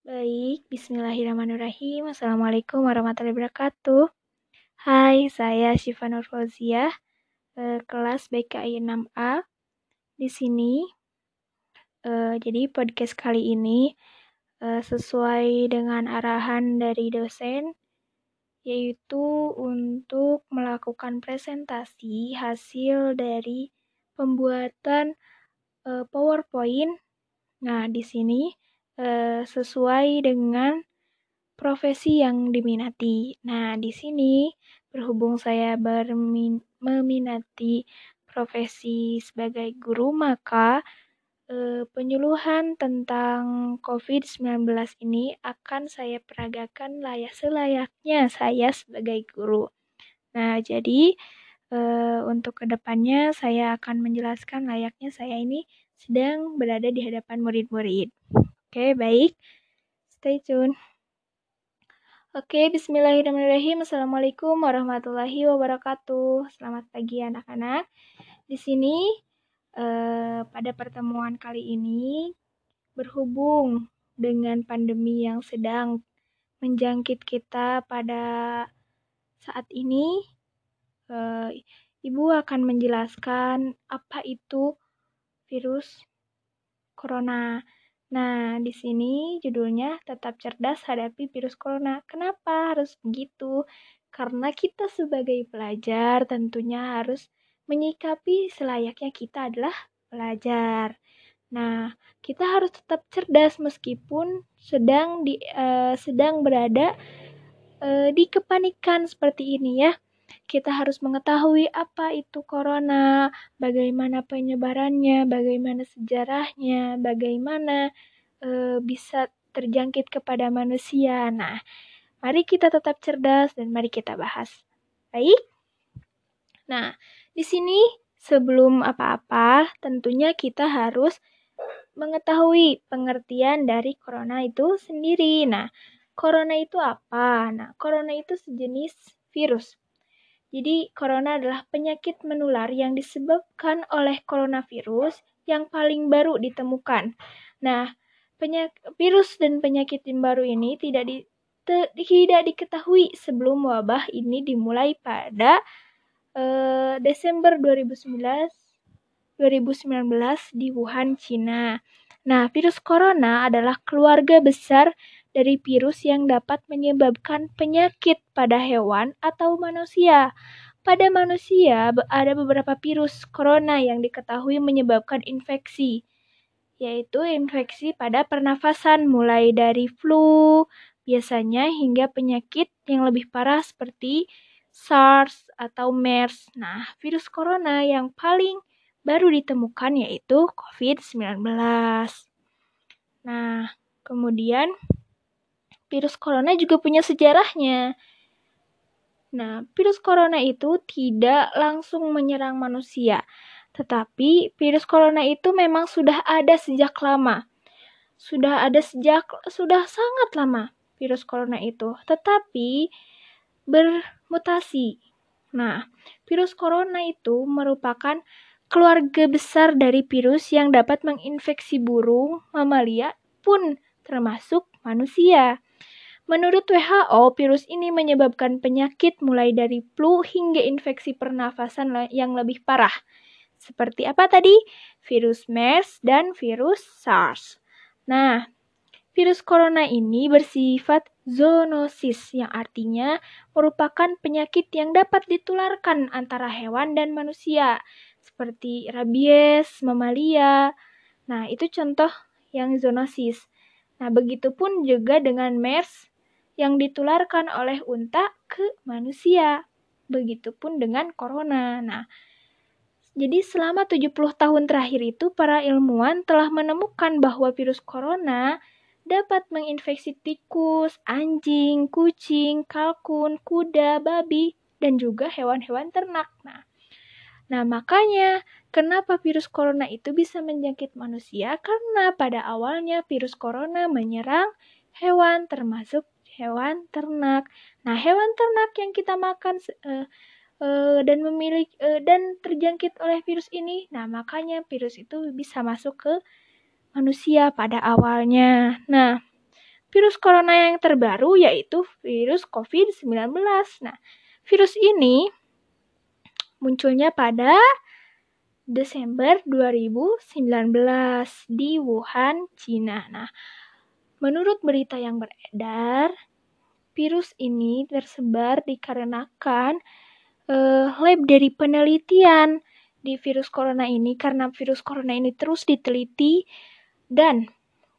Baik, bismillahirrahmanirrahim. Assalamualaikum warahmatullahi wabarakatuh. Hai, saya Syifa Nur eh, kelas BKI 6A. Di sini, eh, jadi podcast kali ini eh, sesuai dengan arahan dari dosen, yaitu untuk melakukan presentasi hasil dari pembuatan PowerPoint. Nah, di sini eh, sesuai dengan profesi yang diminati. Nah, di sini berhubung saya bermin meminati profesi sebagai guru, maka eh, penyuluhan tentang COVID-19 ini akan saya peragakan layak selayaknya saya sebagai guru. Nah, jadi eh, untuk ke depannya saya akan menjelaskan layaknya saya ini sedang berada di hadapan murid-murid. Oke, baik. Stay tune. Oke, bismillahirrahmanirrahim. Assalamualaikum warahmatullahi wabarakatuh. Selamat pagi anak-anak. Di sini eh, pada pertemuan kali ini berhubung dengan pandemi yang sedang menjangkit kita pada saat ini, eh, Ibu akan menjelaskan apa itu virus corona. Nah, di sini judulnya tetap cerdas hadapi virus corona. Kenapa harus begitu? Karena kita sebagai pelajar tentunya harus menyikapi selayaknya kita adalah pelajar. Nah, kita harus tetap cerdas meskipun sedang di uh, sedang berada uh, di kepanikan seperti ini ya. Kita harus mengetahui apa itu corona, bagaimana penyebarannya, bagaimana sejarahnya, bagaimana e, bisa terjangkit kepada manusia. Nah, mari kita tetap cerdas dan mari kita bahas. Baik? Nah, di sini sebelum apa-apa, tentunya kita harus mengetahui pengertian dari corona itu sendiri. Nah, corona itu apa? Nah, corona itu sejenis virus jadi, corona adalah penyakit menular yang disebabkan oleh coronavirus yang paling baru ditemukan. Nah, virus dan penyakit yang baru ini tidak di, te, tidak diketahui sebelum wabah ini dimulai pada uh, Desember 2019 2019 di Wuhan, Cina. Nah, virus corona adalah keluarga besar dari virus yang dapat menyebabkan penyakit pada hewan atau manusia. Pada manusia ada beberapa virus corona yang diketahui menyebabkan infeksi, yaitu infeksi pada pernafasan mulai dari flu biasanya hingga penyakit yang lebih parah seperti SARS atau MERS. Nah, virus corona yang paling baru ditemukan yaitu COVID-19. Nah, kemudian virus corona juga punya sejarahnya. Nah, virus corona itu tidak langsung menyerang manusia, tetapi virus corona itu memang sudah ada sejak lama. Sudah ada sejak sudah sangat lama virus corona itu, tetapi bermutasi. Nah, virus corona itu merupakan keluarga besar dari virus yang dapat menginfeksi burung, mamalia pun termasuk manusia. Menurut WHO, virus ini menyebabkan penyakit mulai dari flu hingga infeksi pernafasan yang lebih parah. Seperti apa tadi? Virus MERS dan virus SARS. Nah, virus corona ini bersifat zoonosis yang artinya merupakan penyakit yang dapat ditularkan antara hewan dan manusia seperti rabies, mamalia. Nah, itu contoh yang zoonosis. Nah, begitupun juga dengan MERS yang ditularkan oleh unta ke manusia. Begitupun dengan corona. Nah, jadi selama 70 tahun terakhir itu para ilmuwan telah menemukan bahwa virus corona dapat menginfeksi tikus, anjing, kucing, kalkun, kuda, babi, dan juga hewan-hewan ternak. Nah, nah makanya kenapa virus corona itu bisa menjangkit manusia? Karena pada awalnya virus corona menyerang hewan termasuk hewan ternak. Nah, hewan ternak yang kita makan uh, uh, dan memiliki uh, dan terjangkit oleh virus ini, nah makanya virus itu bisa masuk ke manusia pada awalnya. Nah, virus corona yang terbaru yaitu virus COVID-19. Nah, virus ini munculnya pada Desember 2019 di Wuhan, Cina. Nah, menurut berita yang beredar, virus ini tersebar dikarenakan uh, lab dari penelitian di virus corona ini karena virus corona ini terus diteliti dan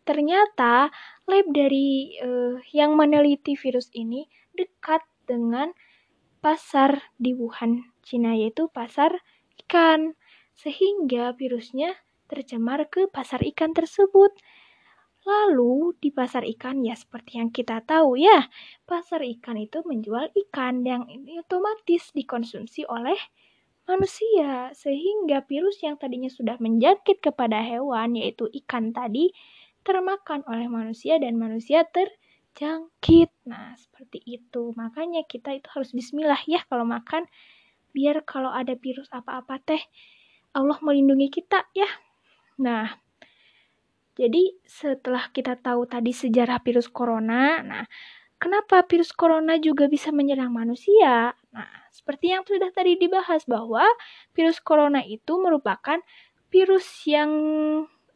ternyata lab dari uh, yang meneliti virus ini dekat dengan pasar di Wuhan, Cina yaitu pasar ikan sehingga virusnya tercemar ke pasar ikan tersebut. Lalu di pasar ikan ya seperti yang kita tahu ya, pasar ikan itu menjual ikan yang otomatis dikonsumsi oleh manusia sehingga virus yang tadinya sudah menjangkit kepada hewan yaitu ikan tadi termakan oleh manusia dan manusia terjangkit. Nah, seperti itu. Makanya kita itu harus bismillah ya kalau makan biar kalau ada virus apa-apa teh Allah melindungi kita ya. Nah, jadi setelah kita tahu tadi sejarah virus corona, nah kenapa virus corona juga bisa menyerang manusia? Nah, seperti yang sudah tadi dibahas bahwa virus corona itu merupakan virus yang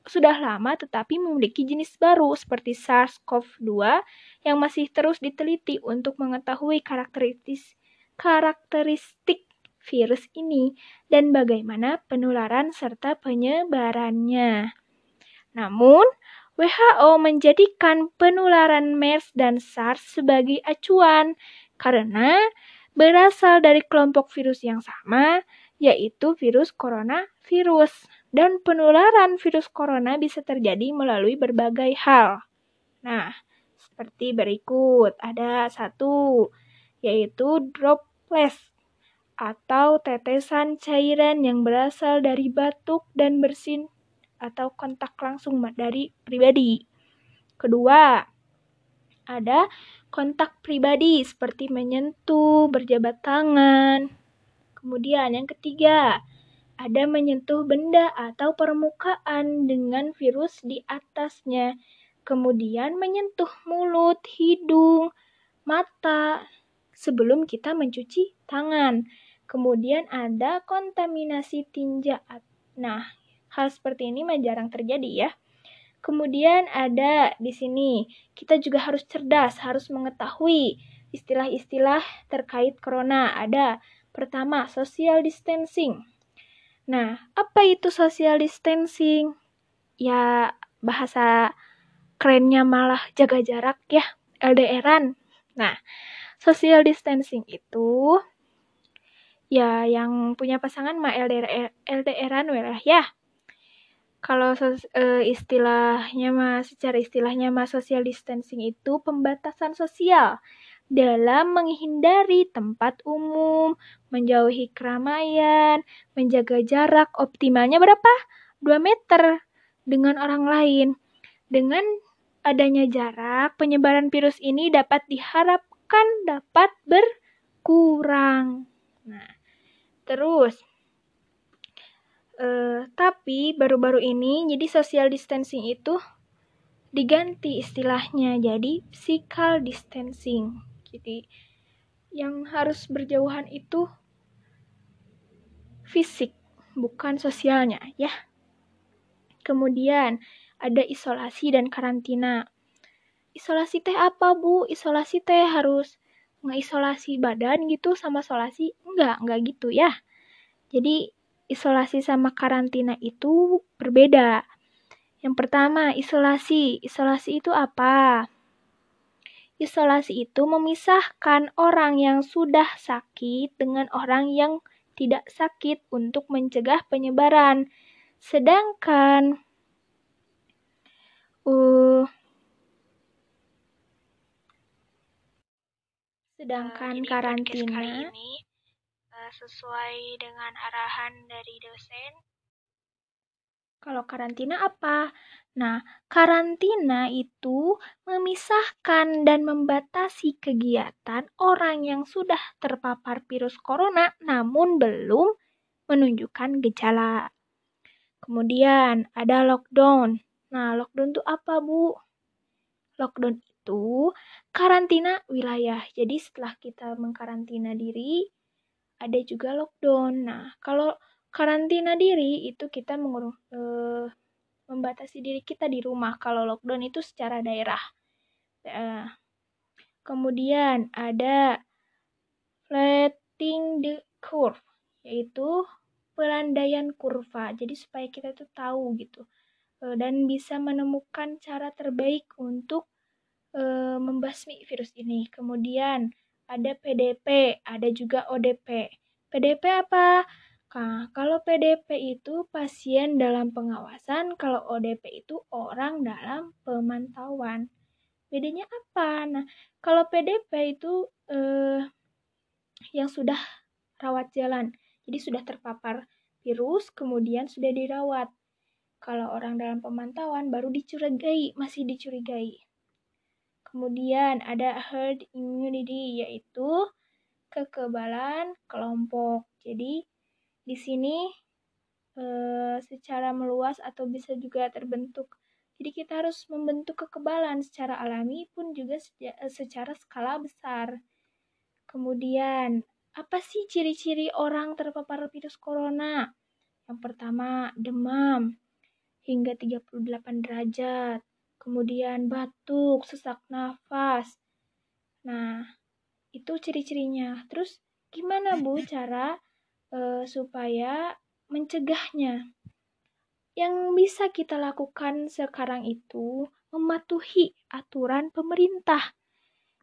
sudah lama tetapi memiliki jenis baru seperti SARS-CoV-2 yang masih terus diteliti untuk mengetahui karakteristik karakteristik virus ini dan bagaimana penularan serta penyebarannya. Namun, WHO menjadikan penularan MERS dan SARS sebagai acuan karena berasal dari kelompok virus yang sama, yaitu virus coronavirus. Dan penularan virus corona bisa terjadi melalui berbagai hal. Nah, seperti berikut. Ada satu, yaitu droplets atau tetesan cairan yang berasal dari batuk dan bersin atau kontak langsung dari pribadi. Kedua, ada kontak pribadi seperti menyentuh, berjabat tangan. Kemudian yang ketiga, ada menyentuh benda atau permukaan dengan virus di atasnya. Kemudian menyentuh mulut, hidung, mata sebelum kita mencuci tangan. Kemudian ada kontaminasi tinja. Nah, hal seperti ini mah jarang terjadi ya. Kemudian ada di sini, kita juga harus cerdas, harus mengetahui istilah-istilah terkait corona. Ada pertama, social distancing. Nah, apa itu social distancing? Ya, bahasa kerennya malah jaga jarak ya, LDRan. Nah, social distancing itu ya yang punya pasangan mah LDR LDRan lah ya. Kalau uh, istilahnya mah secara istilahnya mah social distancing itu pembatasan sosial dalam menghindari tempat umum, menjauhi keramaian, menjaga jarak optimalnya berapa? 2 meter dengan orang lain. Dengan adanya jarak, penyebaran virus ini dapat diharapkan dapat berkurang. Nah, Terus, uh, tapi baru-baru ini jadi social distancing itu diganti istilahnya jadi physical distancing. Jadi yang harus berjauhan itu fisik, bukan sosialnya ya. Kemudian ada isolasi dan karantina. Isolasi teh apa, Bu? Isolasi teh harus ngeisolasi badan gitu sama isolasi enggak enggak gitu ya jadi isolasi sama karantina itu berbeda. Yang pertama isolasi. Isolasi itu apa? Isolasi itu memisahkan orang yang sudah sakit dengan orang yang tidak sakit untuk mencegah penyebaran. Sedangkan uh, Sedangkan uh, karantina ini sesuai dengan arahan dari dosen. Kalau karantina apa? Nah, karantina itu memisahkan dan membatasi kegiatan orang yang sudah terpapar virus corona namun belum menunjukkan gejala. Kemudian ada lockdown. Nah, lockdown itu apa, Bu? Lockdown yaitu karantina wilayah. Jadi setelah kita mengkarantina diri, ada juga lockdown. Nah, kalau karantina diri itu kita mengurung, eh, membatasi diri kita di rumah. Kalau lockdown itu secara daerah. Eh, kemudian ada flattening the curve, yaitu pelandaian kurva. Jadi supaya kita tuh tahu gitu eh, dan bisa menemukan cara terbaik untuk uh, membasmi virus ini. Kemudian ada PDP, ada juga ODP. PDP apa? Nah, kalau PDP itu pasien dalam pengawasan, kalau ODP itu orang dalam pemantauan. Bedanya apa? Nah, kalau PDP itu eh, yang sudah rawat jalan, jadi sudah terpapar virus, kemudian sudah dirawat. Kalau orang dalam pemantauan baru dicurigai, masih dicurigai. Kemudian ada herd immunity yaitu kekebalan kelompok. Jadi di sini e, secara meluas atau bisa juga terbentuk. Jadi kita harus membentuk kekebalan secara alami pun juga secara skala besar. Kemudian, apa sih ciri-ciri orang terpapar virus corona? Yang pertama, demam hingga 38 derajat kemudian batuk, sesak nafas. Nah, itu ciri-cirinya. Terus gimana Bu cara e, supaya mencegahnya? Yang bisa kita lakukan sekarang itu mematuhi aturan pemerintah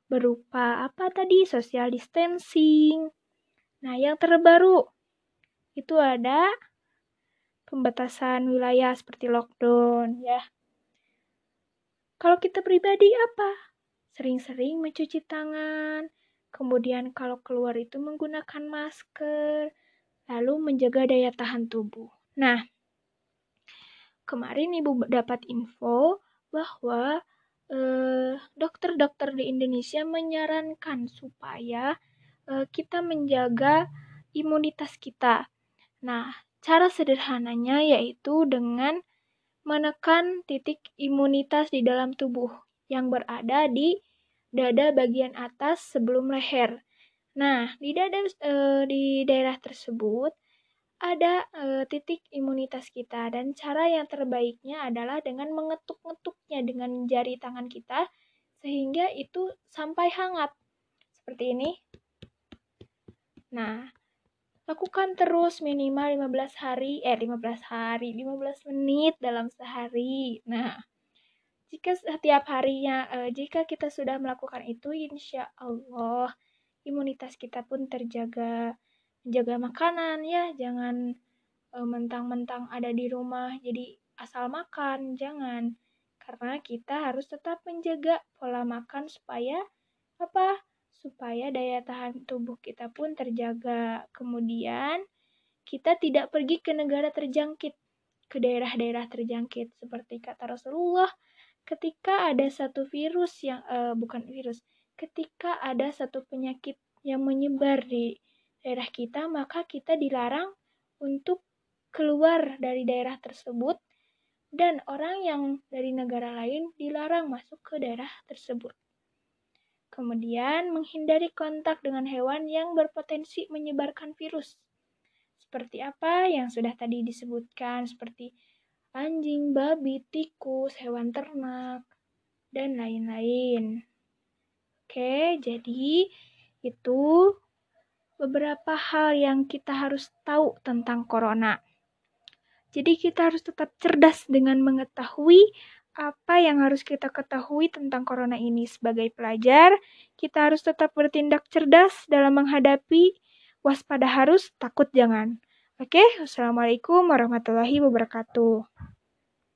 berupa apa tadi social distancing. Nah, yang terbaru itu ada pembatasan wilayah seperti lockdown ya. Kalau kita pribadi apa? Sering-sering mencuci tangan, kemudian kalau keluar itu menggunakan masker, lalu menjaga daya tahan tubuh. Nah, kemarin Ibu dapat info bahwa eh, dokter-dokter di Indonesia menyarankan supaya eh, kita menjaga imunitas kita. Nah, cara sederhananya yaitu dengan menekan titik imunitas di dalam tubuh yang berada di dada bagian atas sebelum leher. Nah, di dada e, di daerah tersebut ada e, titik imunitas kita dan cara yang terbaiknya adalah dengan mengetuk-ngetuknya dengan jari tangan kita sehingga itu sampai hangat. Seperti ini. Nah, Lakukan terus minimal 15 hari, eh 15 hari, 15 menit dalam sehari. Nah, jika setiap harinya, eh, jika kita sudah melakukan itu, insya Allah imunitas kita pun terjaga. Menjaga makanan ya, jangan eh, mentang-mentang ada di rumah jadi asal makan, jangan. Karena kita harus tetap menjaga pola makan supaya apa? Supaya daya tahan tubuh kita pun terjaga. Kemudian, kita tidak pergi ke negara terjangkit, ke daerah-daerah terjangkit seperti kata Rasulullah ketika ada satu virus yang uh, bukan virus, ketika ada satu penyakit yang menyebar di daerah kita, maka kita dilarang untuk keluar dari daerah tersebut dan orang yang dari negara lain dilarang masuk ke daerah tersebut. Kemudian, menghindari kontak dengan hewan yang berpotensi menyebarkan virus. Seperti apa yang sudah tadi disebutkan, seperti anjing, babi, tikus, hewan ternak, dan lain-lain. Oke, jadi itu beberapa hal yang kita harus tahu tentang corona. Jadi kita harus tetap cerdas dengan mengetahui apa yang harus kita ketahui tentang corona ini sebagai pelajar? Kita harus tetap bertindak cerdas dalam menghadapi waspada harus, takut jangan. Oke, Wassalamualaikum warahmatullahi wabarakatuh.